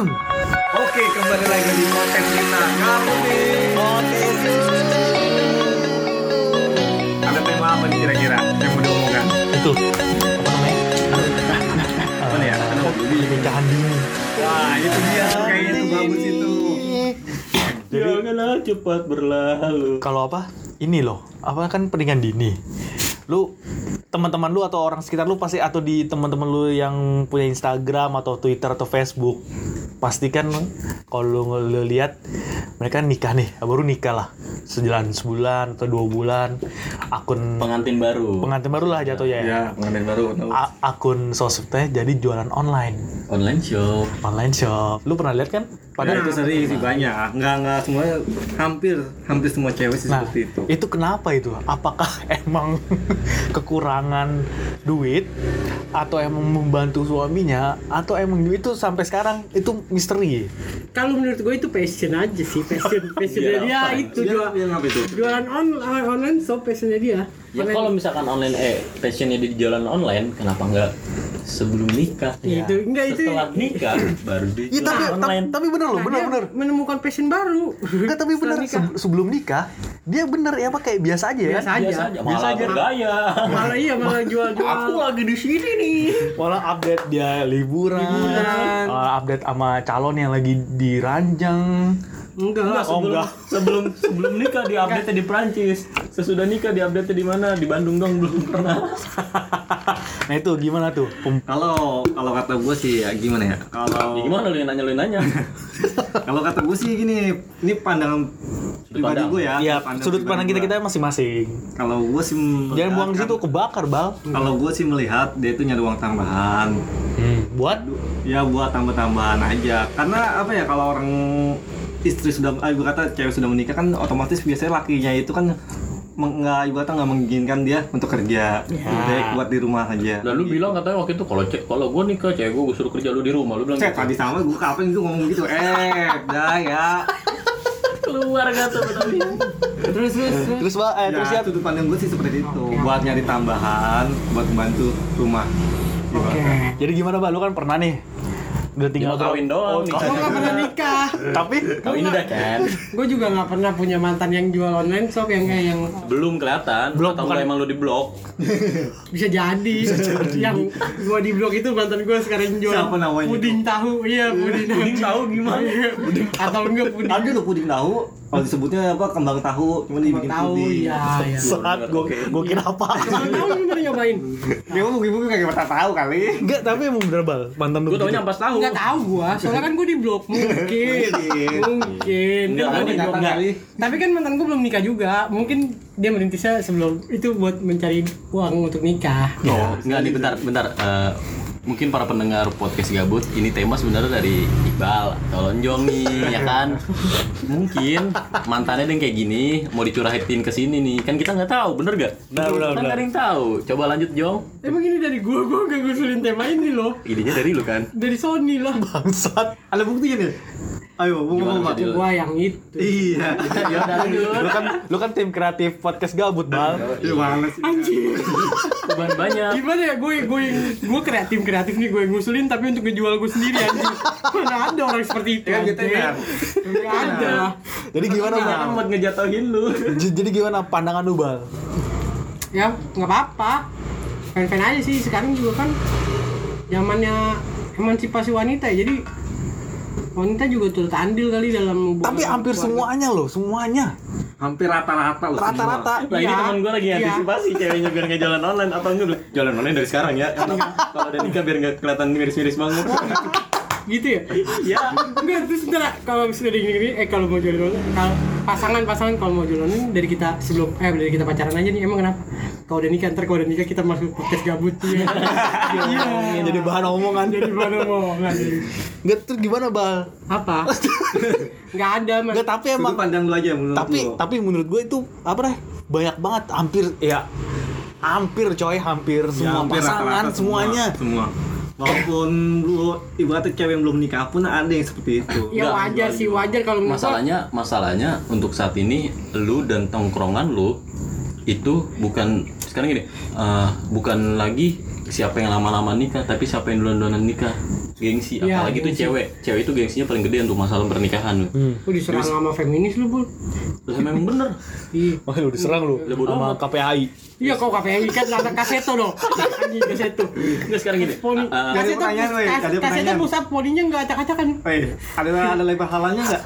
Oke, kembali lagi di konten kita kali ini. Ada tema apa nih kira-kira yang mau diomongkan? Itu apa namanya? Apa nih ya? Ada mau dulu. Nikahan dini. Wah, itu dia kayaknya tuh bagus itu. Janganlah cepat berlalu. Kalau apa? Ini loh, apa kan pernikahan dini. Lu teman-teman lu atau orang sekitar lu pasti atau di teman-teman lu yang punya Instagram atau Twitter atau Facebook pastikan kalau lu, lu lihat mereka nikah nih baru nikah lah sejalan sebulan atau dua bulan akun Pengantin baru. pengantin baru lah jatuhnya ya Ya, pengantin baru. A- akun sosmednya jadi jualan online Online shop. online shop lu pernah lihat kan Padahal itu sering sih banyak. Enggak enggak semuanya hampir hampir semua cewek sih Nah, seperti itu. itu kenapa itu? Apakah emang kekurangan duit atau emang membantu suaminya atau emang itu sampai sekarang itu misteri? Kalau menurut gue itu passion aja sih, passion passionnya Iya, dia apa? itu Dia jual, jualan on, online shop passionnya dia. Ya kalau misalkan online eh passionnya di jalan online, kenapa nggak sebelum nikah? Iya, itu enggak itu Setelah nikah baru di Iya tapi, online. tapi bener loh, Nah, bener dia bener. menemukan passion baru. Enggak tapi bener nikah. se- sebelum nikah dia bener ya apa kayak biasa aja ya. Biasa aja. Biasa aja, malah bergaya. Malah iya malah jual-jual. Aku lagi di sini nih. Malah update dia liburan, Liburan. malah update sama calon yang lagi diranjang. Enggak. Enggak, Oh, sebelum, enggak. sebelum sebelum nikah di update di Prancis. Sesudah nikah di update di mana? Di Bandung dong belum pernah. nah itu gimana tuh? Kalau kalau kata gue sih ya gimana ya? Kalau Ya gimana lu yang nanya lu yang nanya? kalau kata gue sih gini, ini pandangan pribadi pandang. gue ya. Ya, pandang sudut pribadi pandang kita kita masing-masing. Kalau gue sih Jangan buang situ kebakar, Bal. Kalau gue sih melihat dia itu nyari uang tambahan. Hmm, buat Ya buat tambah-tambahan aja. Karena apa ya kalau orang istri sudah, ah, ibu kata cewek sudah menikah kan otomatis biasanya lakinya itu kan nggak ibu kata nggak mengizinkan dia untuk kerja. Lebih baik buat di rumah aja. Lalu bilang katanya waktu itu kalau cek kalau gue nikah cewek gue suruh kerja lu di rumah lu bilang Cek gitu. tadi sama gue kapan itu ngomong gitu. Eh, dah ya. keluar kata tapi Terus terus terus. terus eh, terus ya Ya, sudut pandang gue sih seperti itu. Buat nyari tambahan, buat membantu rumah. Oke. Jadi gimana, Bal? Lu kan pernah nih. Udah tinggal Tinggal kawin doang Oh, nih. Gue nggak pernah nikah. Tapi kawin udah kan Gue juga nggak pernah punya mantan yang jual online shop yang kayak yang belum kelihatan Blok, atau bukan. emang lu di blok bisa jadi. yang gua di blog itu mantan gua sekarang jual Siapa namanya puding tahu. Iya, puding tahu. Puding tahu gimana? Atau enggak puding ada lo puding tahu. Kalau disebutnya apa kembang tahu, cuma dibikin tahu. puding. Iya, iya. saat gue gue kira apa? Kalau tahu lu pernah nyobain? Dia mau mungkin kayak mata tahu kali. Enggak, tapi emang bener bal mantan lu. gue taunya ampas tahu Enggak tahu gua, soalnya kan gua di blog mungkin. mungkin. Enggak, Kan di blok enggak. Tapi kan mantan gua belum nikah juga. Mungkin dia merintisnya sebelum itu buat mencari uang untuk nikah. Oh, enggak nih bentar, bentar. Mungkin para pendengar podcast gabut, ini tema sebenarnya dari Iqbal atau Lonjong nih, ya kan? Mungkin mantannya yang kayak gini mau dicurahitin ke sini nih, kan kita nggak tahu, bener gak? Benar, benar, kan ada yang tahu. Coba lanjut Jong. Emang ini dari gua, gua gak ngusulin tema ini loh. Idenya dari lu kan? Dari Sony lah. Bangsat. Ada buktinya nih. Ayo, ngomong tadi lu? Gua yang itu. Iya. Ya. Lu kan lu kan tim kreatif podcast gabut, Bal. Gimana sih? Anjir. Beban banyak. Gimana ya gue gue gue kreatif kreatif nih gue ngusulin tapi untuk ngejual gue sendiri anjing. Mana ada orang seperti itu. Ya, gitu. Nggak ada. Jadi gimana, Bal? Jangan buat ngejatuhin lu. Jadi gimana pandangan lu, Bal? Ya nggak apa-apa. Fan-fan aja sih sekarang juga kan zamannya emansipasi wanita ya. Jadi wanita juga turut andil kali dalam hubungan Tapi hampir keluarga. semuanya loh, semuanya. Hampir rata-rata loh. semua. Rata-rata. Nah ini Iya. teman gue lagi Iya. antisipasi ceweknya biar nggak jalan online atau enggak bilang, jalan online dari sekarang ya. Kalau kalau udah nikah biar nggak kelihatan miris-miris banget. gitu ya Ya. enggak terus ntar kalau sudah gini gini eh kalau mau jualan online kalau pasangan pasangan kalau mau jualan online dari kita sebelum eh dari kita pacaran aja nih emang kenapa kalau udah nikah ntar kalau udah nikah kita masuk podcast gabut ya iya Jadi bahan omongan. jadi mana omongan Enggak terus gimana, Bal? apa nggak ada mas Enggak, tapi Sudut emang pandang lu aja menurut tapi lu. tapi menurut gue itu apa deh? Banyak banget, hampir ya hampir coy, hampir Ya, semua hampir pasangan rata-rata semua, semuanya. Semua. Walaupun lu ibu kata cewek yang belum nikah pun ada yang seperti itu. ya Nggak, wajar nggak sih juga. wajar kalau. Masalahnya masalahnya untuk saat ini lu dan tongkrongan lu itu bukan sekarang gini eh, bukan lagi siapa yang lama-lama nikah tapi siapa yang duluan-duluan nikah gengsi Iya, apalagi tuh gengsi. cewek cewek itu gengsinya paling gede untuk masalah pernikahan Hmm. Lu diserang sama feminis lu, Bul. Terus memang bener Iya. Oh, lu diserang lu Udah bodo sama. KPAI. Iya kok KPI kan ada kaseto dong. Anjing kaseto. Enggak sekarang gini Poni. ah, Ada Kaseto pertanyaan, weh. Ada kaseto pusat poninya enggak acak-acakan. Eh, ada ada lebar halanya nggak?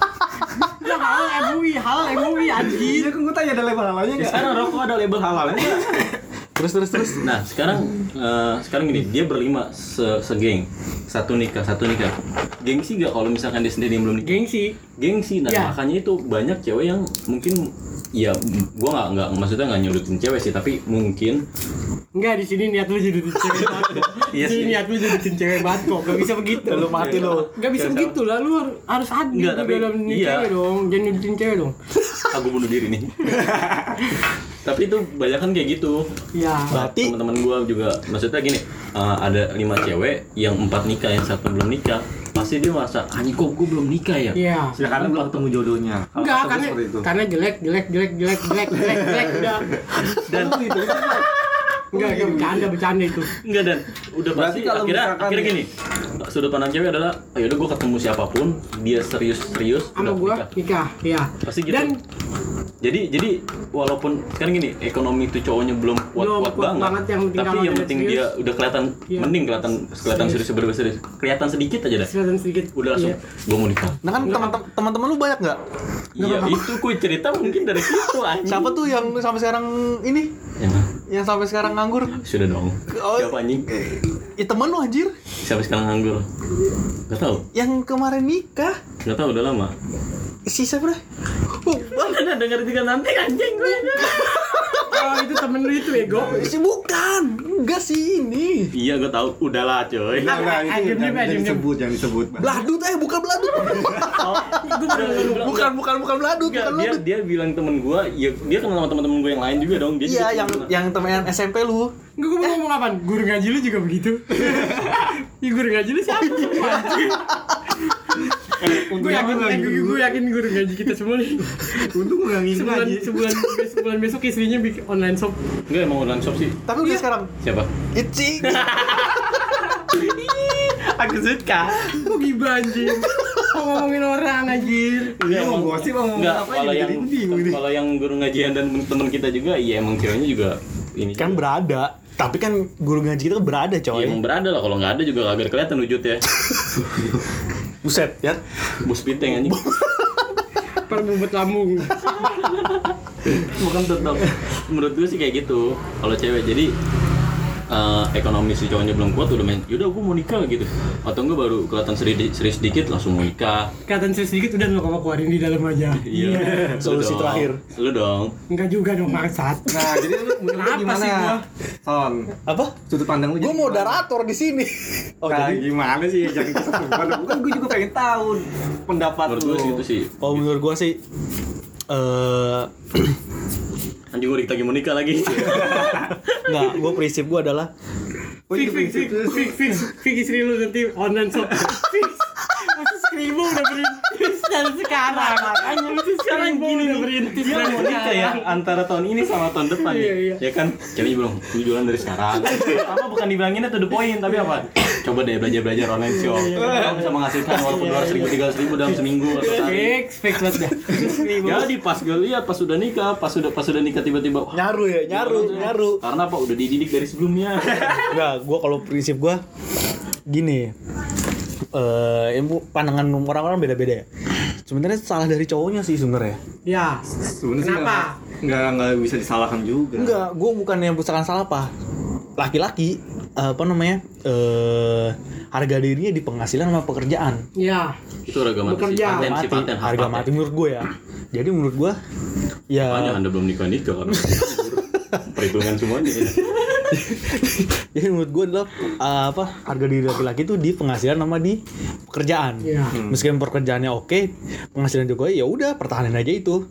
Ya halal MUI, halal MUI anjing. Iya kan gue tanya ada lebar halanya ya nggak? sekarang rokok ada label halalnya nggak? Terus terus terus. Nah sekarang eh, sekarang gini dia berlima se segeng satu nikah satu nikah gengsi gak kalau misalkan dia sendiri yang belum nikah Gengsi. gengsi nah Ya. makanya itu banyak cewek yang mungkin ya gua nggak nggak maksudnya nggak nyudutin cewek sih tapi mungkin Enggak di sini niat lu judutin cewek banget. Iya sini sih. niat lu judutin cewek banget kok. Gak bisa begitu. Lu mati lu. Gak bisa begitu lah, lu har- harus adil Enggak, tapi dalam iya. cewek dong, jangan nyudutin cewek dong. aku bunuh diri nih tapi itu banyak kan kayak gitu Ya. Berarti teman-teman gua juga maksudnya gini eh, ada lima cewek yang empat nikah yang satu belum nikah pasti dia merasa anjing kok gua belum nikah ya Iya. Silakan belum ketemu jodohnya. Enggak, karena itu. karena jelek, jelek, jelek, jelek, jelek, jelek, jelek, udah. dan Enggak, enggak bercanda, bercanda itu. Enggak dan udah Berarti pasti kalau akhirnya misalkan- akhirnya gini sudut pandang cewek adalah oh yaudah gue ketemu siapa pun dia serius serius Sama udah gua nikah. nikah, ya. pasti gitu Dan jadi jadi walaupun sekarang gini ekonomi itu cowoknya belum kuat kuat kuat banget, banget, yang tapi yang penting serius. dia udah kelihatan Iya. mending kelihatan kelihatan Serius. serius serius serius kelihatan sedikit aja dah silakan sedikit. udah langsung Iya. gue mau nikah Nah kan teman-teman teman-teman lu banyak nggak? iya itu kuy cerita mungkin dari situ anjing Siapa tuh yang sampai sekarang ini? yang Yang sampai sekarang nganggur? sudah dong Oh. siapa anjing Ya temen lu anjir. siapa sekarang nganggur Gak tau Yang kemarin nikah. Gak tau udah lama Si siapa dah? Oh, Mana denger tiga nanti anjing gue Oh, itu temen lu itu ego. si bukan. Enggak sih ini. Iya gue tau Udahlah coy Nah, nah, Eh, itu jangan, jangan diem, diem. disebut, jangan disebut. Beladut eh bukan beladut. bukan bukan bukan beladut, Enggak, bukan dia beladut. dia bilang temen gue, ya dia kenal sama teman-teman gue yang lain juga dong. Dia Iya, yang yang temen SMP lu. Enggak, gue mau ngomong apa? Guru ngaji lu juga begitu. Ih, guru ngaji lu siapa? Gue yakin, gue yakin guru ngaji kita semua nih. Untung gue nggak ngisi Sebulan, sebulan, sebulan besok istrinya bikin online shop. Enggak emang online shop sih. Tapi udah sekarang Siapa? Itcing. Aku suka. Kok gibah anjing? Kok ngomongin orang anjir? Iya, mau gosip, mau ngomong Enggak, apa kalau jadi yang jadi bingung nih. kalau yang guru ngajian dan teman kita juga, iya emang ceweknya juga ini. kan juga. berada. Tapi kan guru ngaji kita kan berada Iya coy. emang berada lah. Kalau nggak ada juga kagak kelihatan wujudnya. Buset ya. Bus piteng anjing. Perbubut lambung. Bukan tetap. Menurut gue sih kayak gitu. Kalau cewek jadi eh, ekonomi si cowoknya belum kuat udah main yaudah gue mau nikah gitu atau enggak baru kelihatan serius, serius sedikit langsung mau nikah Kelihatan sedikit udah lu apa keluarin di dalam aja. iya Lu Solusi dong. terakhir. lu dong Enggak juga dong maksat. Nah, jadi lu menurut gimana? sih gua? Son, Apa? sudut pandang lu Gue moderator di sini. Oh Nah, jadi gimana sih? Jangan kesetupan. Bukan gue juga pengen tahu pendapat menurut lu. gue sih itu sih Oh menurut gua sih eh anjing gue lagi mau nikah lagi nggak, gua prinsip gua adalah Fix, fix, fix, fix, fix, fix istri lu nanti online shop. Fix. Masih skribo udah berintis dari sekarang. Makanya masih sekarang gini udah berintis dia dari mau nikah ya sekarang. antara tahun ini sama tahun depan Iya, nih. iya. ya kan bilang gue jualan dari sekarang pertama bukan dibilangin itu the point tapi apa coba deh belajar belajar online shop kamu bisa menghasilkan walaupun dua ribu tiga ribu dalam seminggu atau sehari Fix, fix banget. Skribo. jadi pas gue lihat pas sudah nikah pas sudah pas sudah nikah tiba-tiba nyaru ya, nyaru, nyaru. karena apa udah dididik dari sebelumnya Enggak, gua kalau prinsip gua gini. Eh, ilmu pandangan orang-orang beda-beda ya. Sebenarnya salah dari cowoknya sih sebenarnya. Ya. Sebenarnya sih Kenapa? nggak nggak bisa disalahkan juga. Enggak, gua bukan yang misalkan salah apa. Laki-laki eh, apa namanya? eh harga dirinya di penghasilan sama pekerjaan. Ya. itu harga mati Bekerja. paten Mati, paten hak harga paten. mati menurut gue ya. Jadi menurut gua ya makanya anda belum nikah nikah karena perhitungan semuanya Jadi menurut gue adalah uh, apa harga diri laki-laki itu di penghasilan sama di pekerjaan. Iya. Meskipun pekerjaannya oke, penghasilan juga ya udah pertahanin aja itu.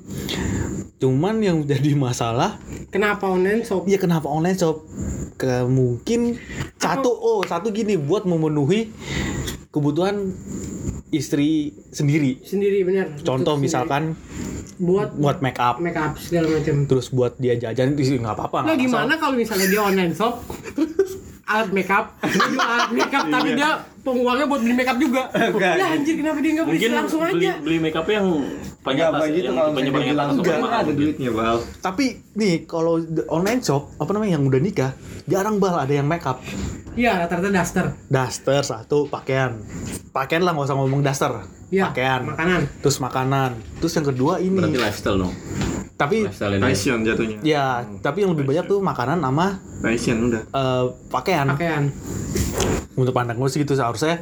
Cuman yang jadi masalah, Kenapa online shop? ya kenapa online shop? Ke, mungkin satu oh satu gini buat memenuhi kebutuhan istri sendiri. Sendiri benar. Contoh Untuk misalkan buat buat make up, make up segala macam. terus buat dia jajan itu sih nggak apa-apa. Nah gimana kalau misalnya dia online shop alat makeup alat makeup tapi dia penguangnya buat beli makeup juga Enggak. ya anjir kenapa dia nggak beli Mungkin langsung beli, aja beli make up yang Enggak atas, bang gitu yang kalau paling bilang atas atau enggak ada gitu. duitnya bal. Tapi nih kalau online shop apa namanya yang udah nikah jarang bal ada yang make up. iya rata-rata daster Daster satu pakaian. Pakaian lah nggak usah ngomong daster. Iya, pakaian. makanan. Terus makanan. Terus yang kedua ini. Berarti lifestyle dong. tapi Lifestyle ini. Passion jatuhnya. ya tapi yang lebih banyak tuh makanan sama Passion udah. eh, pakaian. pakaian Untuk pandang gue sih gitu seharusnya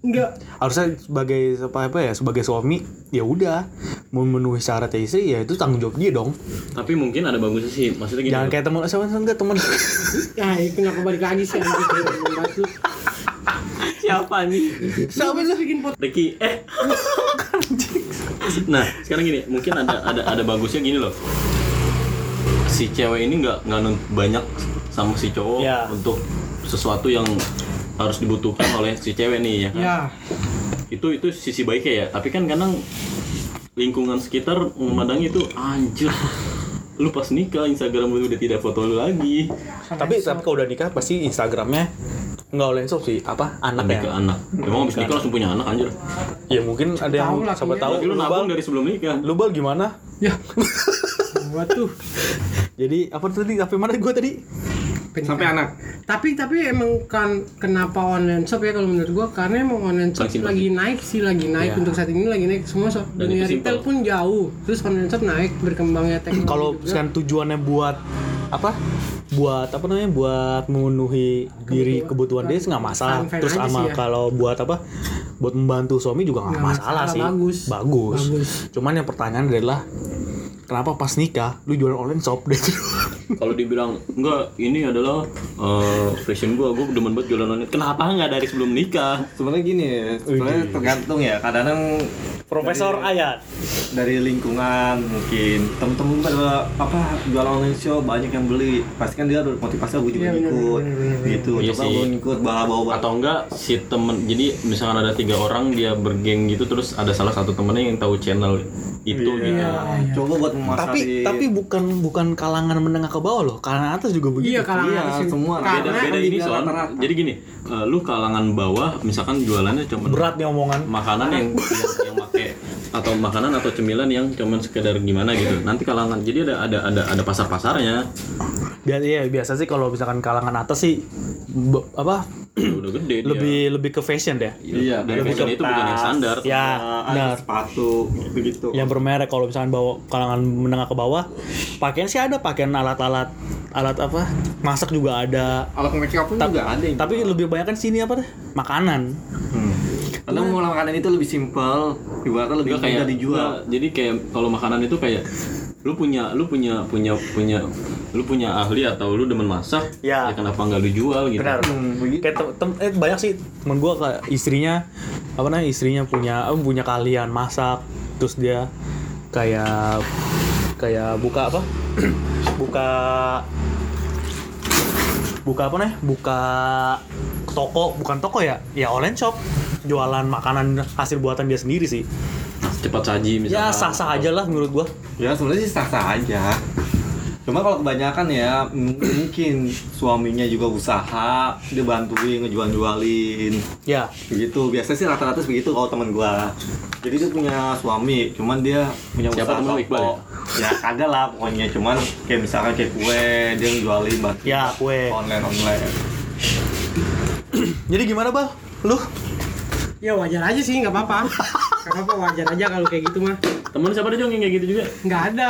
enggak harusnya sebagai apa apa ya sebagai suami ya udah memenuhi syarat istri ya itu tanggung jawab dia dong Tapi mungkin ada bagusnya sih. Maksudnya gini. jangan kayak temen sama enggak temen nah itu kenapa balik lagi sih Membantu. siapa nih? siapa sih bikin pot Ricky eh nah sekarang gini mungkin ada ada ada bagusnya gini loh si cewek ini nggak nggak nuntut banyak sama si cowok Ya. untuk sesuatu yang harus dibutuhkan oleh si cewek nih ya kan? ya. Itu itu sisi baiknya ya. Tapi kan kadang lingkungan sekitar memandang itu anjir lu pas nikah Instagram lu udah tidak foto lu lagi. Tapi tapi kalau udah nikah pasti Instagramnya nggak oleh shop sih. Apa? Anak lebih ya? ke anak. Emang abis nikah langsung punya anak anjir. Ya mungkin ada yang siapa tahu. Lu lu nabung dari sebelum nikah. lu bal gimana? Ya. Gua tuh jadi apa tadi? Tapi mana gue tadi Sampai anak. tapi tapi emang kan kenapa online shop ya kalau menurut gua karena emang online shop simpel. lagi naik sih lagi naik Iya. untuk saat ini lagi naik semua shop Dan dunia retail pun jauh terus online shop naik berkembangnya teknologi kalau juga. sekarang tujuannya buat apa buat apa namanya buat memenuhi diri kebutuhan dia nggak masalah Fine-fine terus sama ya. kalau buat apa buat membantu suami juga nggak Nggak masalah, masalah, sih bagus. bagus Bagus. cuman yang pertanyaan adalah kenapa pas nikah lu jualan online shop? Deh kalau dibilang enggak ini adalah eh, fashion gua. Gua demen banget jualan online. Kenapa nggak dari sebelum nikah? Sebenarnya gini, sebenarnya tergantung ya. Kadang-kadang Profesor Ayat. dari lingkungan mungkin. Temen-temen pada apa jual online shop banyak yang beli. Pasti kan dia motivasi gue juga Iya, ikut. gitu Iya coba gue ikut bawa bawa atau enggak si temen jadi misalkan ada tiga orang dia bergeng gitu terus ada salah satu temennya yang tahu channel itu gitu Iya, iya. coba buat memasari tapi tapi bukan bukan kalangan menengah ke bawah loh. Kalangan atas juga begitu. Iya kalangan Iya, atas semua. beda karena beda ini soal rata-rata. jadi gini eh, lu kalangan bawah misalkan jualannya cuma berat nih omongan. makanan yang yang, yang atau makanan atau cemilan yang cuman sekedar gimana gitu. Nanti kalangan jadi ada ada ada ada pasar pasarnya biasa iya biasa sih kalau misalkan kalangan atas sih be- apa udah gede dia. lebih lebih ke fashion deh. Iya, dan lebih fashion ke itu bukan yang standar. Ya ada benar. sepatu begitu yang bermerek kalau misalkan bawa kalangan menengah ke bawah pakaian sih ada pakaian alat-alat alat apa masak juga ada. Alat make up pun Ta- juga ada tapi lebih banyak kan sini apa deh? Makanan. Hmm. Kadang mau makanan itu lebih simpel, ibaratnya lebih kayak mudah dijual. enggak, jadi kayak kalau makanan itu kayak lu punya lu punya punya punya lu punya ahli atau lu demen masak Ya. kenapa nggak lu jual gitu? Benar. Hmm, kayak tem- tem- eh, banyak sih temen gua kayak istrinya apa namanya istrinya punya eh, punya kalian masak terus dia kayak kayak buka apa? Buka buka apa nih buka toko bukan toko ya ya online shop jualan makanan hasil buatan dia sendiri sih cepat saji misalnya ya sah sah aja lah menurut gua Ya sebenarnya sih sah-sah aja. Cuma kalau kebanyakan ya mungkin suaminya juga usaha, dia bantuin ngejual-jualin. ya Begitu. Biasanya sih rata-rata begitu kalau teman gua. Jadi dia punya suami, cuman dia punya Siapa usaha Iqbal toko. Ya kagak lah pokoknya, cuman kayak misalkan kayak kue, dia ngejualin bantu ya kue online online. jadi gimana bal lu ya wajar aja sih nggak apa-apa. Nggak apa-apa wajar aja kalau kayak gitu mah. Temen siapa ada Jong yang kayak gitu juga? Nggak ada.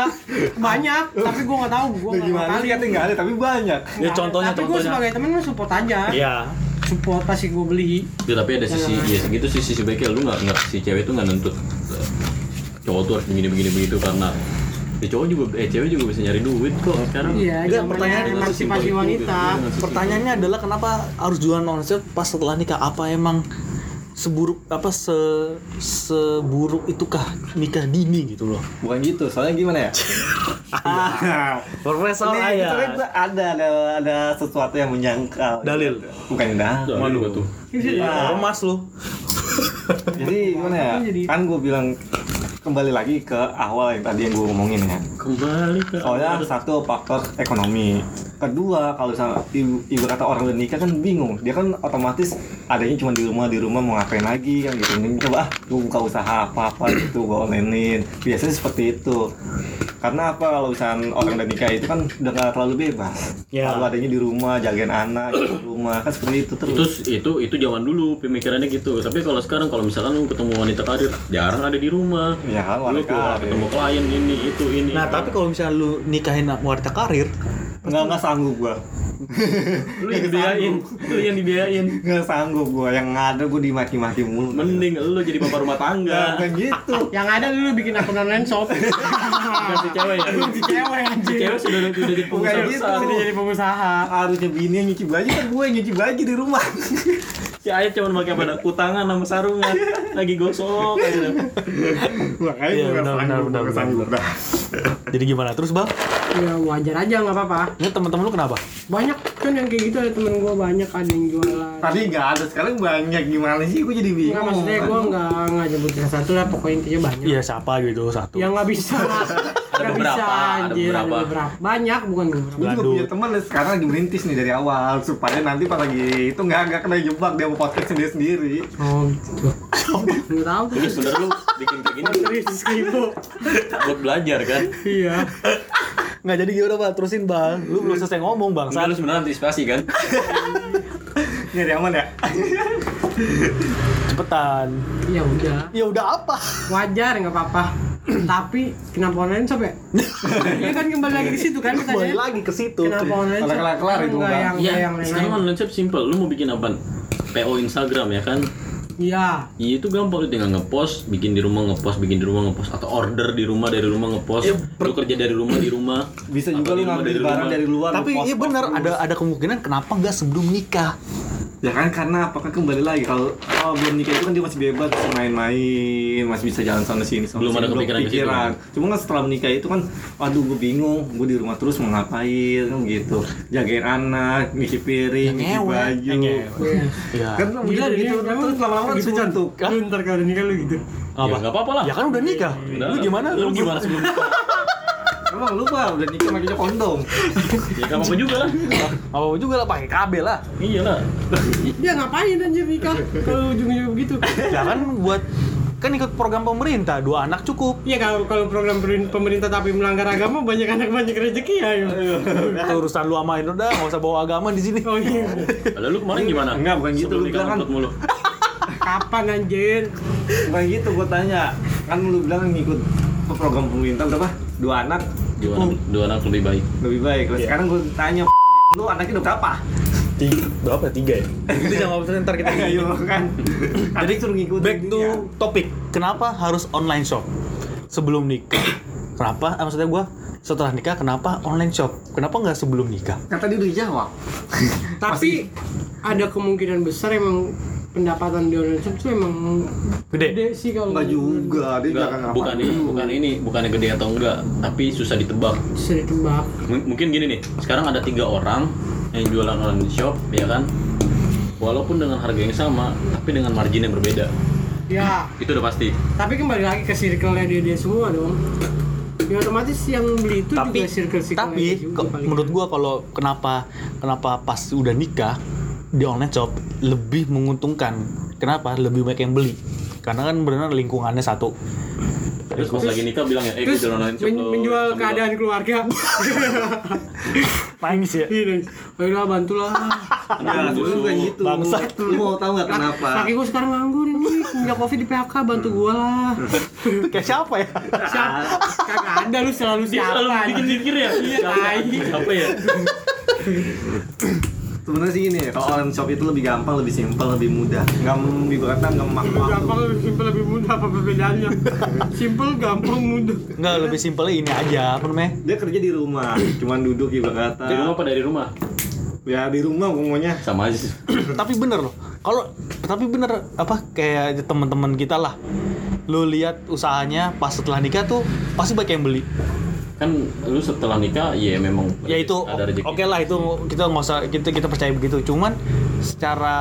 Banyak. Tapi gua nggak tahu gua nggak Gimana kali sih katanya nggak ada, tapi banyak. Ya, ada. contohnya, tapi gua contohnya. sebagai teman mah support aja. Ya support pasti gua beli. Ya, tapi ada sisi ya segitu sih sisi baiknya. Lu nggak nggak si cewek itu nggak nuntut eh, cowok tuh harus begini begini begitu karena ya cowok juga eh cewek juga bisa nyari duit kok sekarang. Iya zamannya pertanyaan emansipasi itu, wanita. Gitu. Dengan sesimpel Pertanyaannya adalah kenapa harus jualan shop pas setelah nikah? Apa emang seburuk apa se seburuk itukah nikah dini gitu loh? Bukan gitu, soalnya gimana ya? Profesor Ini itu kan ada, ada ada sesuatu yang menyangkal. Dalil. Bukan dalil. Gua tuh Ormas lu. Jadi gimana ya? Jadi- Kan gue bilang kembali lagi ke awal yang tadi yang gue ngomongin ya. Kembali ke Soalnya satu faktor ekonomi. Kedua, kalau misalnya ibu, ibu kata orang udah nikah kan bingung. Dia kan otomatis adanya cuma di rumah, di rumah mau ngapain lagi kan gitu. Ini coba ah, gue buka usaha apa-apa gitu, gue onlinein. Biasanya seperti itu. Karena apa kalau misalnya orang udah nikah itu kan udah gak terlalu bebas. Ya. Kalau adanya di rumah, jagain anak di rumah kan seperti itu terus. Terus itu itu zaman dulu pemikirannya gitu. Tapi kalau sekarang kalau misalkan lu ketemu wanita karir, jarang ada di rumah. Ya kan Lu wanita keluar karir. ketemu klien ini itu ini. Nah, tapi kalau misalnya lu nikahin wanita karir, nggak nggak sanggup gua lu yang dibiayain, lu yang dibiayain. nggak sanggup gua yang ada gua dimaki-maki mulu Mending lu jadi bapak rumah tangga. Nggak gitu Yang ada dulu bikin akun online shop. Ganti cewek ya. Ganti cewek Si anjir. cewek sudah sudah jadi pengusaha Bukan gitu. jadi pengusaha. harusnya bini yang nyuci baju kan gue yang nyuci baju di rumah Si Ayah cuma pakai pada kutangan sama sarungan, lagi gosok aja. makanya Iya, gue nggak benar, benar, benar, nggak sanggup dah jadi gimana? Terus bang, Ya wajar aja nggak apa-apa. ini teman-teman lu kenapa? Banyak kan yang kayak gitu ada temen gua banyak ada yang jualan. tadi nggak ada sekarang banyak gimana sih gue jadi bingung Enggak maksudnya gua nggak nggak nyebut satu lah pokoknya intinya banyak. Iya siapa gitu satu. Yang nggak bisa. Nggak beberapa, bisa, ada anjir, beberapa. beberapa. Banyak bukan beberapa. gue juga punya teman sekarang lagi merintis nih dari awal supaya nanti pas lagi itu nggak nggak kena jebak dia mau podcast sendiri sendiri Oh gitu. Nggak tahu tuh. Jadi sebenarnya lu bikin kayak gini Serius gitu. buat belajar kan? Iya. Nggak jadi gimana bang? Terusin bang. Lu belum selesai ngomong bang. Lu sebenarnya antisipasi kan? nyari aman ya Cepetan. Ya udah. Ya udah apa? Wajar nggak apa-apa. Tapi kenapa online shop ya? ya kan kembali lagi ke situ kan Kembali lagi ke situ. Kenapa online shop? Kelar-kelar itu, Nggak Bang. yang Iya, nggak yang sekarang online shop simple. Lu mau bikin apa? PO Instagram ya kan? Iya. Iya itu gampang lu tinggal ngepost, bikin di rumah ngepost, bikin di rumah ngepost atau order di rumah dari rumah ngepost. lu kerja dari rumah di rumah. bisa juga lu ngambil dari barang rumah. dari luar Tapi iya benar ada ada kemungkinan kenapa nggak sebelum nikah? Ya kan karena apakah kembali lagi kalau kalau belum nikah itu kan dia masih bebas bisa main-main, masih bisa jalan sana sini sana Belum sini, ada kepikiran kepikiran. Cuma kan setelah menikah itu kan waduh gue bingung, gue di rumah terus mau ngapain kan gitu. Jagain anak, ngisi piring, ngisi ngewe. baju. Iya. Iya. Kan Gila gitu terus lama-lama gitu, Chan. suntuk. Lu ntar kalau udah nikah lu gitu. Ya enggak apa-apa lah. Ya kan udah nikah. Lu gimana? Lu gimana sebelum nikah? Emang lu pak udah nikah makanya kondom. Ya enggak apa-apa juga lah. Apa juga lah pakai KB lah. Iya lah. Dia ngapain anjir nikah kalau ujung-ujungnya begitu? Ya kan buat kan ikut program pemerintah dua anak cukup Iya kalau kalau program pemerintah tapi melanggar agama banyak anak banyak rezeki ya. Itu urusan lu amain udah nggak usah bawa agama di sini Oh iya. Lalu lu kemarin gimana? Enggak, bukan gitu. Lu bilang kan- mulu. Kapan anjir? Bukan gitu gue tanya. Kan lu bilang ngikut program pemerintah berapa? Dua anak Dua anak, dua anak lebih baik. lebih baik. Terus sekarang gue tanya lu anaknya udah berapa? tiga berapa tiga ya itu jangan ngobrol ntar kita Ayo kan. Jadi suruh ngikutin back to dia. topik kenapa harus online shop sebelum nikah kenapa ah, maksudnya gua setelah nikah kenapa online shop kenapa nggak sebelum nikah Kata dia udah jawab. Tapi ada kemungkinan besar emang pendapatan di online shop tuh emang Gede? gede sih kalau Enggak juga, dia apa. bukan ini, bukan ini, bukannya gede atau enggak, tapi susah ditebak. bisa ditebak. M- mungkin gini nih, sekarang ada tiga orang yang jualan online shop, ya kan? Walaupun dengan harga yang sama, tapi dengan margin yang berbeda. Ya, Itu udah pasti. tapi kembali lagi ke circle-nya dia dia semua dong. Ya otomatis yang beli itu tapi juga circle circle tapi ke- menurut gua kalau kenapa kenapa pas udah nikah di online shop lebih menguntungkan kenapa lebih banyak yang beli karena kan benar lingkungannya satu Terus pas lagi nikah bilang ya, eh gue Terus jualan online shop men- menjual sambil keadaan keluarga. nangis ya Iya, nangis. Baiklah bantulah. Enggak, gue bukan gitu. Bangsat. Lu mau tahu nggak kenapa? Kaki gue sekarang nganggur ini, punya covid di PHK bantu gue lah. kayak siapa ya Siapa? Kagak ada lu selalu Dia siapa? selalu bikin mikir ya. Iya, siapa ya? Sebenarnya sih gini, kalau online shop itu lebih gampang, lebih simpel, lebih mudah. Enggak ibaratnya enggak memakan Lebih gampang, lebih simpel, lebih mudah apa perbedaannya? Simpel, gampang, mudah. nggak lebih simpelnya ini aja apa namanya Dia kerja di rumah, cuman duduk ibarat kata. Dari rumah apa dari rumah? Ya di rumah ngomongnya. Sama aja sih. tapi bener loh kalau tapi bener apa kayak teman-teman kita lah lu lihat usahanya pas setelah nikah tuh pasti banyak yang beli Kan lu setelah nikah, ya memang ya itu ada rezeki. oke lah itu kita nggak usah kita kita percaya begitu cuman secara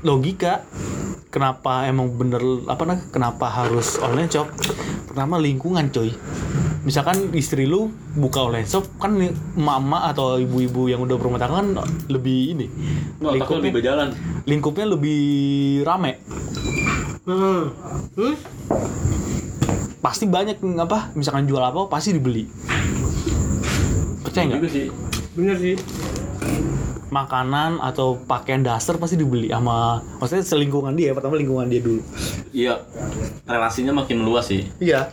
logika kenapa emang bener apa nah kenapa harus online shop pertama lingkungan coy misalkan istri lu buka online shop kan emak-emak atau ibu-ibu yang udah berumah tangga kan lebih ini Nggak, tapi lingkupnya, lebih berjalan. lingkupnya lebih rame Heeh. Terus pasti banyak apa misalkan jual apa pasti dibeli percaya nggak Juga sih. bener sih. makanan atau pakaian dasar pasti dibeli sama maksudnya selingkungan dia pertama lingkungan dia dulu Iya. Relasinya makin meluas sih. iya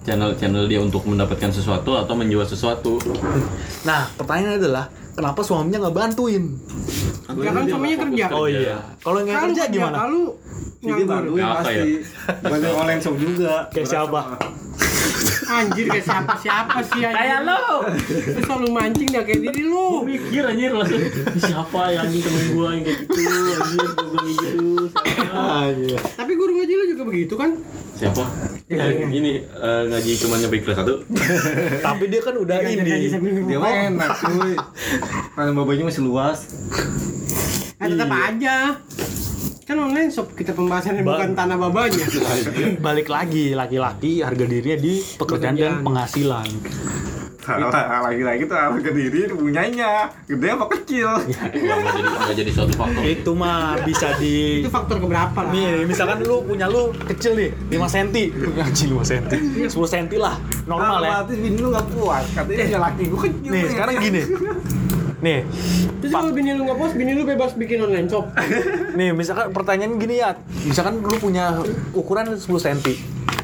Channel-channel dia untuk mendapatkan sesuatu atau menjual sesuatu. nah pertanyaannya adalah kenapa suaminya nggak bantuin Ya kan suaminya kerja. oh iya kalau nggak Kalau kerja gimana Kalau nganggur. pasti. ya? Banyak online shop juga. Kayak siapa? Anjir kayak siapa siapa sih anjir. Kayak lo. Lu selalu mancing dah kayak diri lu. Mikir anjir langsung siapa yang anjing temen gua yang kayak gitu anjir gua bilang gitu siapa? Tapi guru ngaji lu juga begitu kan? siapa ini eh, ngaji cuma nyampe kelas satu tapi dia kan udah ngaji ini Dia mah enak cuy. Karena babanya masih luas. Eh, tetap aja. Kan online shop kita pembahasannya Ba- bukan tanah babanya. balik lagi laki-laki harga dirinya di pekerjaan dan Pekerjaan. penghasilan Lagi-lagi tuh harga diri punyanya. Gede apa kecil? nggak nggak jadi nggak jadi suatu faktor itu mah bisa di Itu faktor keberapa lah? nih misalkan lu punya lu kecil nih 5 cm ngaji 5 cm 10 cm lah normal ya Otomatis bini lu gak puas. Katanya ya laki gua kecil. nih. sekarang gini nih. Terus kalau bini lu nggak post, bini lu bebas bikin online shop. nih misalkan pertanyaan gini ya misalkan lu punya ukuran 10 cm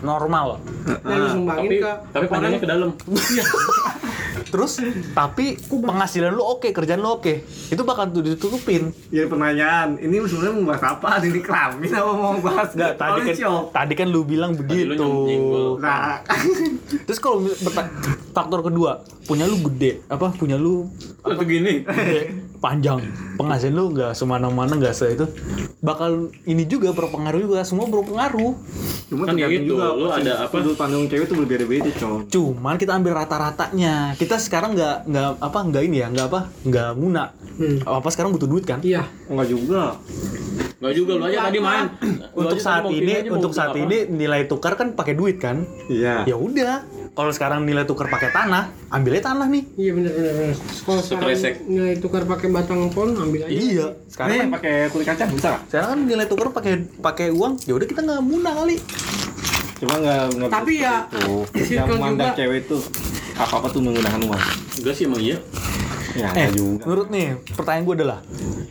normal. Dan lu sumbangin tapi ke tapi panjangnya ke dalam. Terus tapi penghasilan lu oke kerjaan lu oke. Itu bakal tuh ditutupin. Ya pertanyaan, ini sebenarnya mau bahas apa? Ini kelamin apa mau bahas? Nggak, tadi kan tadi kan lu bilang lu begitu. Nah, terus kalau faktor kedua punya lu gede apa? Punya lu atau gini panjang penghasilan lu nggak semana-mana nggak se itu bakal ini juga berpengaruh juga semua berpengaruh cuma Kan tergantung gitu, juga. lu ada apa? Sudut pandang cewek tuh berbeda-beda, coy. cuman kita ambil rata-ratanya kita sekarang nggak nggak apa nggak ini ya nggak apa nggak guna Hmm. apa sekarang butuh duit kan Iya. Enggak juga. nggak juga lu aja tadi main Lu untuk saat ini untuk saat apa. ini nilai tukar kan pakai duit kan Iya. ya udah kalau sekarang nilai tukar pakai tanah ambilnya tanah nih Iya benar benar benar. Kalau sekarang nilai tukar pakai batang pohon ambil aja. iya sekarang Nih, kan, pakai kulit kacang bisa nggak? sekarang kan nilai tukar pakai pakai uang ya udah kita nggak muna kali Cuma nggak nggak Tapi ya, tuh. circle Yang mandang cewek tuh apa apa tuh menggunakan uang. enggak sih emang iya Ya, eh juga. menurut nih pertanyaan gue adalah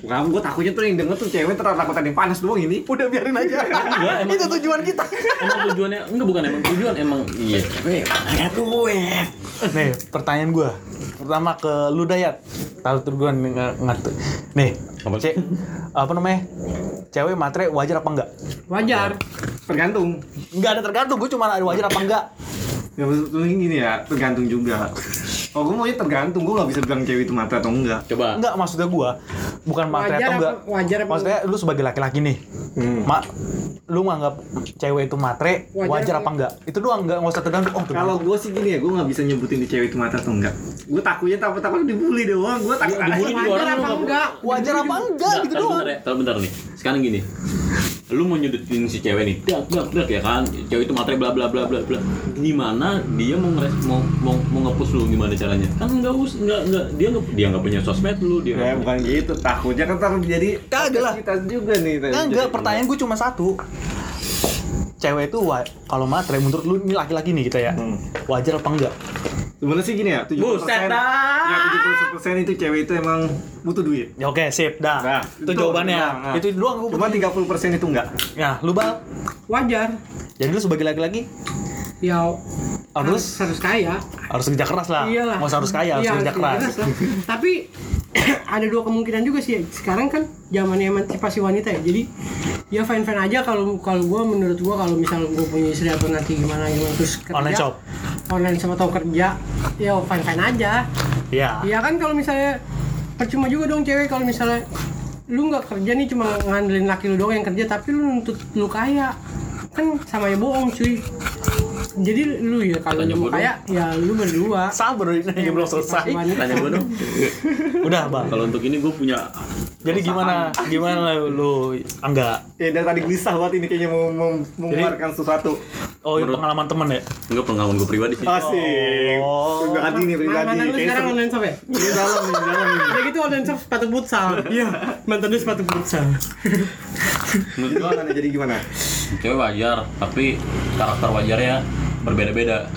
Kamu gue takutnya tuh yang denger tuh cewek terlalu takut ada yang panas doang ini. udah biarin aja Enggak, emang- itu tujuan kita emang tujuannya enggak bukan emang tujuan emang iya cewek Kayak duit. nih pertanyaan gue pertama ke lu Dayat tahu tuh gue ngerti nih Apa? cek apa namanya cewek matre wajar apa enggak Wajar. Tergantung. Enggak ada tergantung gue cuma ada wajar apa enggak Ya maksudnya gini ya, tergantung juga. Oh, gue maunya tergantung. Gue nggak bisa bilang cewek itu mata atau enggak. coba enggak maksudnya gue bukan matre Wajar atau apa- enggak wajar apa maksudnya lu sebagai laki-laki nih Hmm. mak lu nganggap cewek itu matre Wajar wajar, apa- apa enggak itu doang enggak nggak usah tergantung oh. Kalau gue sih gini ya, gue nggak bisa nyebutin di cewek itu mata atau enggak. Gue takutnya takut takut dibully doang. Gue takut Ya, dibully Wajar apa nggak- enggak? wajar apa enggak gitu doang bentar ya, tar bentar nih. Sekarang gini. Lu mau nyudutin si cewek nih, dak dak dak ya kan. Cewek itu materi bla bla bla bla bla. Gimana dia mau ngeres mau mau mau ngepush lu gimana caranya? Kan enggak us enggak enggak dia enggak dia enggak punya sosmed lu, dia Ya nggak- bukan gitu, takutnya kan terlalu jadi Kagak lah. kita juga nih. Nah, enggak, pertanyaan gue cuma satu. Cewek itu wa- kalau matre menurut lu ini laki-laki nih kita ya. Hmm. Wajar apa enggak? Sebenarnya sih gini ya, 70 Buset dah. Ya 70 itu cewek itu emang butuh duit. Ya oke, sip dah. Nah, itu, itu jawabannya. nah. Itu doang gue Cuma 30 itu enggak. Ya, lu bal. Wajar. Jadi lu sebagai laki-laki Ya harus harus kaya. harus kerja keras lah. Iyalah. Usah harus kaya, harus Iya, kerja keras. lah. Tapi ada dua kemungkinan juga sih. Sekarang kan zamannya emansipasi wanita ya. Jadi ya fine fine aja kalau kalau gue menurut gue kalau misal gue punya istri atau nanti gimana gimana terus kerja Online shop. Online shop atau kerja ya fine fine aja. Iya. Iya kan kalau misalnya percuma juga dong cewek kalau misalnya lu nggak kerja nih cuma ngandelin laki lu doang yang kerja tapi lu nuntut lu kaya. Kan sama ya bohong cuy jadi lu ya kalau Tanya lu mau bodoh. kaya ya lu berdua Sabar ini belum selesai. Tanya gue dong. Udah, Bang. Kalau untuk ini gue punya Jadi gimana? Gimana lu? Enggak. Ya dari tadi gelisah banget ini kayaknya mau mau mengeluarkan sesuatu. Oh, ini pengalaman temen ya? Enggak pengalaman gue pribadi sih. Asik. Oh. Pribadi nih pribadi. Mantan lu Kayak sekarang online shop ya? Ini dalam nih, dalam nih. Udah gitu online shop sepatu futsal. Iya, mantan lu sepatu futsal. Gimana nih jadi gimana? Cewek wajar, tapi karakter wajarnya berbeda-beda.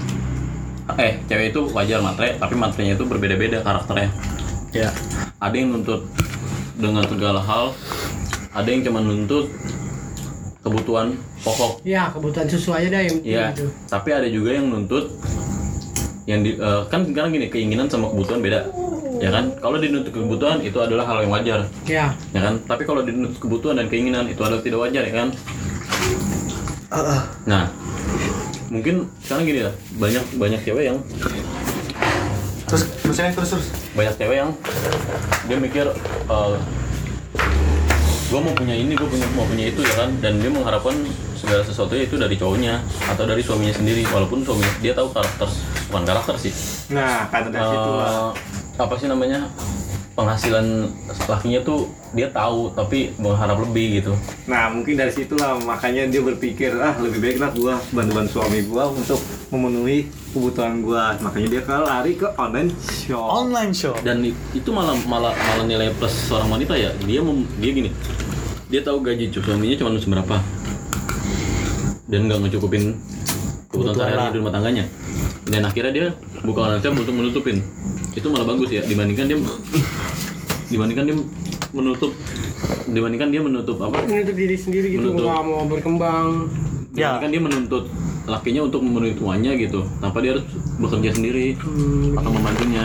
Eh, cewek itu wajar matre, tapi matrenya itu berbeda-beda karakternya. Ya. Ada yang nuntut dengan segala hal, ada yang cuma nuntut kebutuhan pokok. Iya, kebutuhan susu aja dah yang Iya, gitu. tapi ada juga yang nuntut yang di, eh, kan sekarang gini keinginan sama kebutuhan beda, ya kan? Kalau dinuntut kebutuhan itu adalah hal yang wajar, Iya. ya kan? Tapi kalau dinuntut kebutuhan dan keinginan itu adalah tidak wajar, ya kan? Nah, mungkin sekarang gini lah, banyak banyak cewek yang Terus terusin terus terus. banyak cewek yang dia mikir gue mau punya ini gue punya mau punya itu ya kan dan dia mengharapkan segala sesuatu itu dari cowoknya atau dari suaminya sendiri walaupun suaminya dia tahu karakter bukan karakter sih Nah, kata dari situ lah. Eh, apa sih namanya penghasilan lakinya tuh dia tahu tapi mengharap lebih gitu Nah, mungkin dari situlah makanya dia berpikir, ah lebih baiklah gua bantu-bantu suami gua untuk memenuhi kebutuhan gua. Makanya dia ke lari ke online shop. Online shop. dan itu malah malah malah nilai plus seorang wanita ya dia mem, dia gini dia tahu gaji suaminya cuma seberapa dan nggak ngecukupin kebutuhan Kebutuhan sehari-hari lah. di rumah tangganya dan akhirnya dia buka online shop untuk menutupin itu malah bagus ya dibandingkan dia dibandingkan dia menutup dibandingkan dia menutup apa Menutup diri sendiri gitu, Menutup. nggak mau berkembang. Ya. dibandingkan dia menuntut lakinya untuk memenuhi tuanya gitu tanpa dia harus bekerja sendiri Hmm, atau membantunya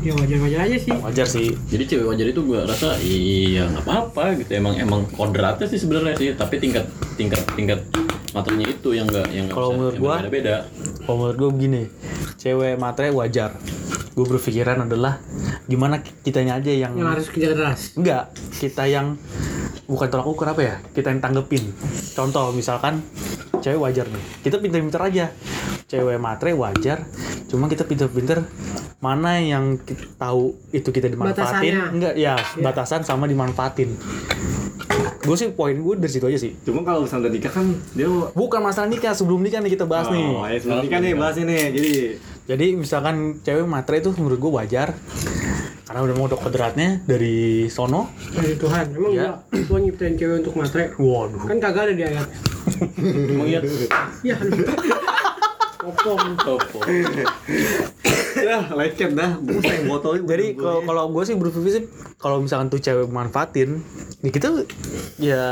ya wajar-wajar aja sih. Wajar sih. jadi cewek wajar itu gue rasa iya nggak apa-apa gitu emang emang kodratnya sih sebenarnya sih tapi tingkat tingkat tingkat materinya itu yang nggak yang Kalau menurut gua- beda-beda Kalau menurut gue begini, cewek matre wajar. Gue berpikiran adalah gimana kitanya aja yang Yang harus kerja keras. enggak kita yang bukan tolak ukur apa ya kita yang tanggepin. Contoh misalkan cewek wajar nih. Kita pinter-pinter aja. Cewek matre wajar cuma kita pinter-pinter mana yang kita tahu itu kita dimanfaatin. Batasannya. enggak ya batasan sama dimanfaatin. Gue sih poin gue dari situ aja sih. Cuma kalau misalnya udah nikah kan dia bukan masalah nikah sebelum nikah nih kita bahas nih. Oh, ya sebelum nikah nih bahas ini. Jadi jadi misalkan cewek matre itu menurut gue wajar karena udah mau kodratnya dari sono Dari Tuhan. Emang Ya. enggak Tuhan nyiptain cewek untuk matre. waduh Kan kagak ada di ayat. emang iya Iya. Opom. topo ya lecet dah. Buset yang botol itu. Jadi kalau kalau gue sih berpikir sih kalau misalkan tuh cewek manfaatin, ya kita ya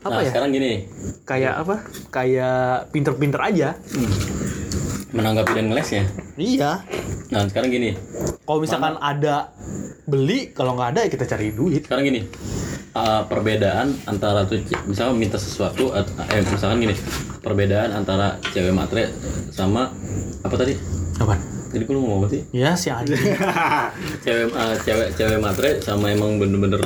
apa nah ya? sekarang gini Kayak apa? Kayak pinter-pinter aja. Menanggapi dan ngelesnya Iya. nah sekarang gini Kalau misalkan ada beli, kalau nggak ada ya kita cari duit. sekarang gini uh, perbedaan antara tuh misalnya minta sesuatu at- eh misalkan gini perbedaan antara cewek matre sama apa tadi Apa? jadi gue ngomong apa sih Ya si anjing. cewek uh, cewek cewek matre sama emang bener-bener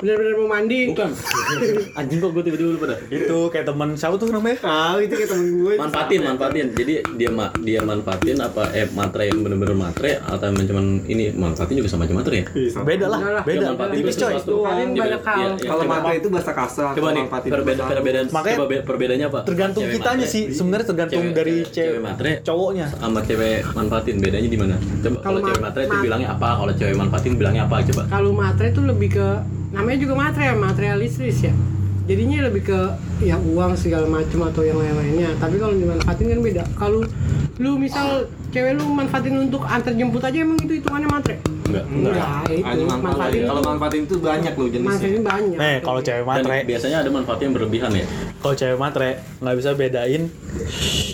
Bener-bener mau mandi. bukan anjing kok gue tiba-tiba lupa dah itu kayak teman siapa tuh namanya? Ah, itu kayak temen gue. manfaatin manfaatin jadi dia ma dia manfaatin apa eh matre yang bener-bener matre atau cuman ini manfaatin juga sama aja matre ya Beda lah, Beda lah. beda. Tipis coy. Dia- banyak hal. iya, iya. Kalau matre itu bahasa kasar. coba nih manfaatin perbeda bahasa perbedaan Makanya- perbedaannya apa Tergantung Cewek kitanya matre sih. Sebenarnya tergantung Cewek- dari cewek- matre. cowoknya. sama cewek manfaatin bedanya di mana coba kalau cewek ma- matre itu bilangnya apa kalau cewek manfaatin bilangnya apa coba Kalau matre itu lebih ke namanya juga matre ya, materialistis ya. Jadinya lebih ke ya uang segala macam atau yang lain-lainnya. Tapi kalau dimanfaatin kan beda. Kalau lu misal cewek lu manfaatin untuk antar jemput aja emang itu hitungannya matre. enggak Enggak, itu Ada manfaat. manfaatin Kalau itu manfaatin itu banyak loh jenisnya. manfaatin banyak. Nih, kalau cewek dan matre, biasanya ada manfaat yang berlebihan ya kalau cewek matre nggak bisa bedain.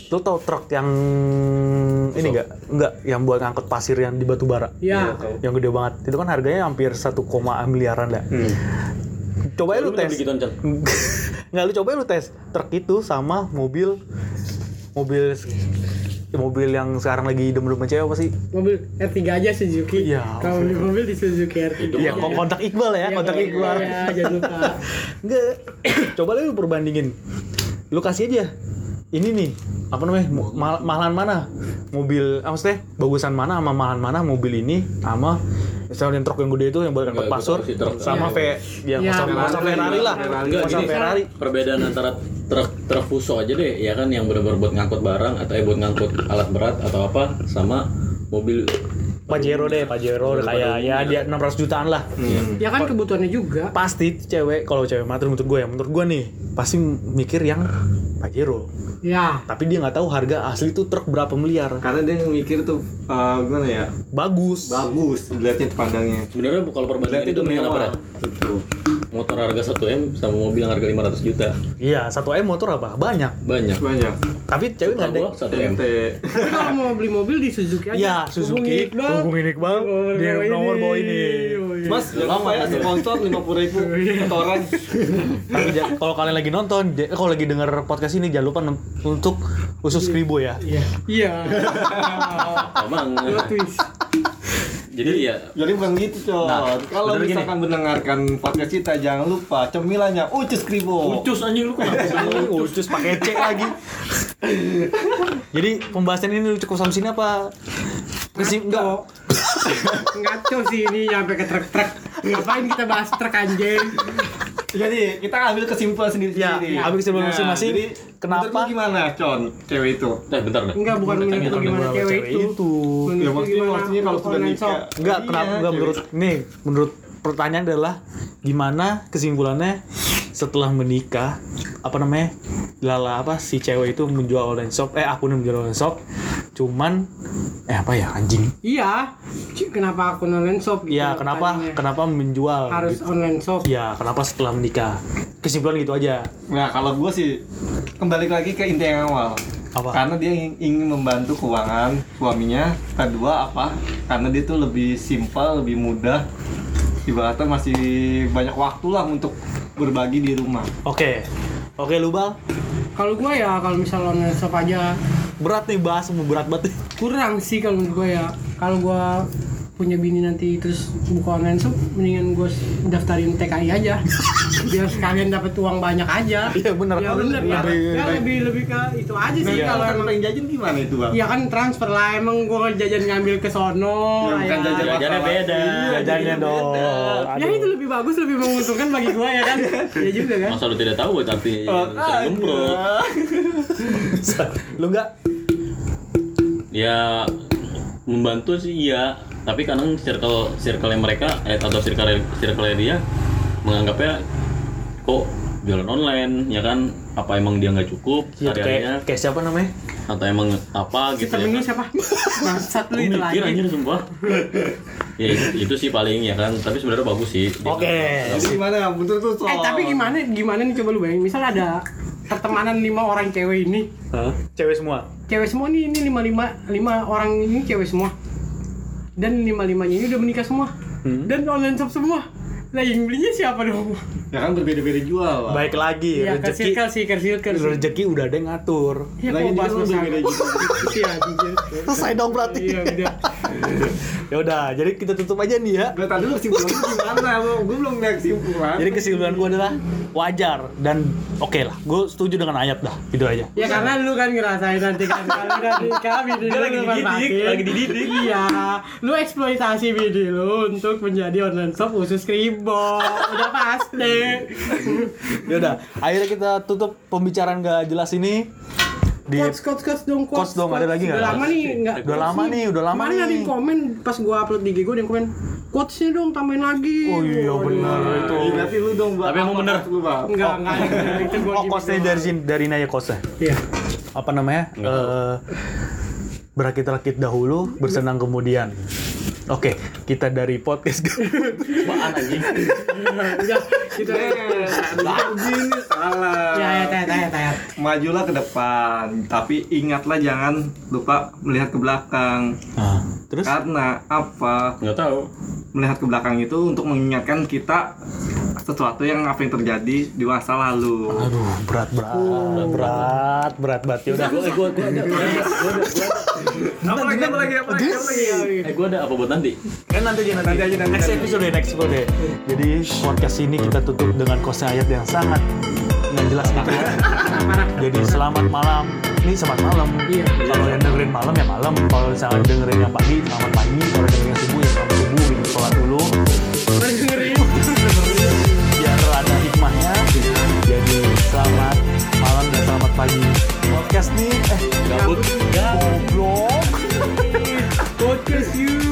Lu tau truk yang ini enggak? Enggak, yang buat ngangkut pasir yang di batu bara. Iya. Yang gede banget. Itu kan harganya hampir 1, miliaran lah. Coba lu tes. beli gituan, Chan? Nggak lu coba lu tes truk itu sama mobil mobil mobil yang sekarang lagi demen-demen cewek apa sih? Mobil R3 aja Suzuki. Iya. Kalau beli mobil di Suzuki R3. Iya, kok kontak Iqbal ya, Iya, kontak iya, Iqbal. Iya, jangan lupa. Enggak. Coba lu perbandingin. Lu kasih aja. Ini nih, apa namanya? mal- malahan mana? Mobil, ah, maksudnya bagusan mana sama malahan mana mobil ini sama misalnya yang truk yang gede itu yang buat angkut Nggak, pasur sama Iya. ve yang Iya, sama masa Ferrari. Lah masa gini, Ferrari perbedaan antara truk truk fuso aja deh ya kan yang benar-benar buat ngangkut barang atau eh, buat ngangkut alat berat atau apa sama mobil Pajero deh Pajero kayak ya dia 600 jutaan lah Ya kan kebutuhannya juga. pasti cewek kalau cewek materi menurut gue ya menurut gue nih pasti mikir yang Pajero Ya. tapi dia nggak tahu harga asli tuh truk berapa miliar Karena dia mikir tuh eh, gimana ya? bagus Bagus dilihatnya pandangnya. sebenarnya kalau perbandingan itu mendingan apa mewah. dah? motor harga 1 m sama mobil yang harga 500 juta iya satu M motor apa banyak banyak Banyak. tapi cewek nggak ada Gua 1 m. Tapi kalau mau beli mobil di Suzuki aja. ya Suzuki Hubungi Iqbal. Hubungin Iqbal Nomor di nomor bawah ini Oh, iya. Mas, jangan lupa ya sponsor lima puluh ribu. Tapi ja- kalau kalian lagi nonton, ja- kalau lagi denger podcast ini jangan lupa untuk usus kribo ya. Iya. Iya. emang jadi ya Jadi bukan gitu, Con. Nah, Kalau bener gini. misalkan mendengarkan podcast kita, jangan lupa cemilannya ucus kribo. Ucus anjing lu? Ucus pakai C lagi. Jadi pembahasan ini lu cukup sampai sini apa? Kesim enggak. Ngaco sih ini nyampe ke truk-truk. Ngapain kita bahas truk anjing? Jadi kita ambil kesimpulan sendiri Ya, sendiri. ambil kesimpulan masing-masing. Jadi Kenapa? gimana, Con? Cewek itu? Eh bentar dah. Enggak, bukan menurut gimana Menurut cewek cewek itu. itu. Ya maksudnya, maksudnya kalau sudah nikah. Enggak, Iya, kenapa enggak cewek. menurut nih, menurut pertanyaan adalah gimana kesimpulannya setelah menikah apa namanya lala apa si cewek itu menjual online shop eh akunnya menjual online shop cuman eh apa ya anjing Iya. Kenapa aku online shop? gitu Iya, kenapa tadinya. kenapa menjual? harus online shop? Iya, kenapa setelah menikah? Kesimpulan gitu aja. Nah, kalau gue sih kembali lagi ke inti yang awal. Apa? Karena dia ingin, ingin membantu keuangan suaminya. Kedua apa? Karena dia tuh lebih simpel, lebih mudah. Ibaratnya masih banyak waktu lah untuk berbagi di rumah. Oke. Oke, lu Bal. Kalau gua ya kalau misal online shop aja Berat nih bahas berat banget. nih. kurang sih kalau menurut gua ya. Kalau gua punya bini nanti terus buka online shop mendingan gua s- daftarin TKI aja. Biar sekalian dapat uang banyak aja. Iya, bener. ya bener. Ya, Lebih- ya lebih lebih ke itu aja sih Nah, kalau kalau emang. pengen jajan gimana itu bang? ya kan transfer lah. Emang gua jajan ngambil ke sono Ya, bukan jajan Jajannya beda. Jajannya dong. ya itu lebih bagus lebih menguntungkan bagi gua ya kan? Ya juga kan? Masa lu tidak tahu tapi Oh, sering gemprot. lu enggak? Ya membantu sih iya, tapi kadang circle circle mereka eh, atau circle circle dia menganggapnya kok jualan online ya kan apa emang dia nggak cukup Ya, sehari-harinya kayak, kayak siapa namanya? atau emang apa si gitu ya kan? siapa Gua itu mikir lagi anjir sumpah ya itu, itu sih paling ya kan tapi sebenarnya bagus sih Oke. Jadi gimana? Betul tuh soal. eh tapi gimana gimana nih coba lu bayangin misal ada pertemanan lima orang cewek ini Hah? Cewek semua. cewek semua nih ini lima lima lima orang ini cewek semua dan lima limanya ini udah menikah semua Hmm. dan online shop semua lah yang belinya siapa dong Ya kan berbeda-beda jual. Bang. Baik lagi, ya rezeki circle sih ke circle sih. rezeki udah ada yang ngatur. ya Lagi kok bahas berbeda juga. iya anjir. Selesai dong berarti. iya ya udah, jadi kita tutup aja nih ya. Gue tadi lu kesimpulan gimana? Gue belum lihat kesimpulan. Jadi kesimpulan gue adalah wajar dan oke lah. Gue setuju dengan ayat dah, gitu aja. Ya karena lu kan ngerasain nanti kan nanti kami di Dia lagi dididik, lagi dididik. Iya, lu eksploitasi bini lu untuk menjadi online shop khusus kribo. Udah pasti. Ya udah, akhirnya kita tutup pembicaraan gak jelas ini di Quotes, quotes, quotes dong, Quotes dong, ada lagi nggak? Udah lama nih, nggak. Udah lama nih, udah lama Kemarin ada nih. yang komen pas gua upload di ada yang komen quotesnya dong tambahin lagi. Oh iya Waduh. benar itu. Iya, berarti lu dong Tapi emang apa bener. quotes Lu, bang. Enggak, enggak, enggak, itu gua Oh, kosnya doang. dari sini dari Naya kosnya. Iya. Apa namanya? Eh berakit-rakit dahulu, bersenang kemudian. Oke, kita dari podcast apaan anjing Udah, gitu. Eh, begini salah. Ya, ya, tayar, tayar, tayar. Majulah ke depan, tapi ingatlah jangan lupa melihat ke belakang. Nah, terus Karena apa? nggak tahu Melihat ke belakang itu untuk mengingatkan kita sesuatu yang apa yang terjadi di masa lalu. aduh berat berat berat berat berat ya udah eh gua gua ada Apa lagi? Apa lagi? Apa lagi? Apa lagi? eh gua ada apa buat nanti kan nanti aja nanti, Nanti aja, nanti, next episode next episode jadi podcast ini kita tutup dengan kosnya ayat yang sangat nggak jelas gitu ya jadi selamat malam ini selamat malam Iya. kalau yang dengerin malam ya malam kalau misalnya dengerin yang pagi selamat pagi kalau dengerin selamat malam dan selamat pagi. Podcast nih, eh, gabut, goblok. Podcast you.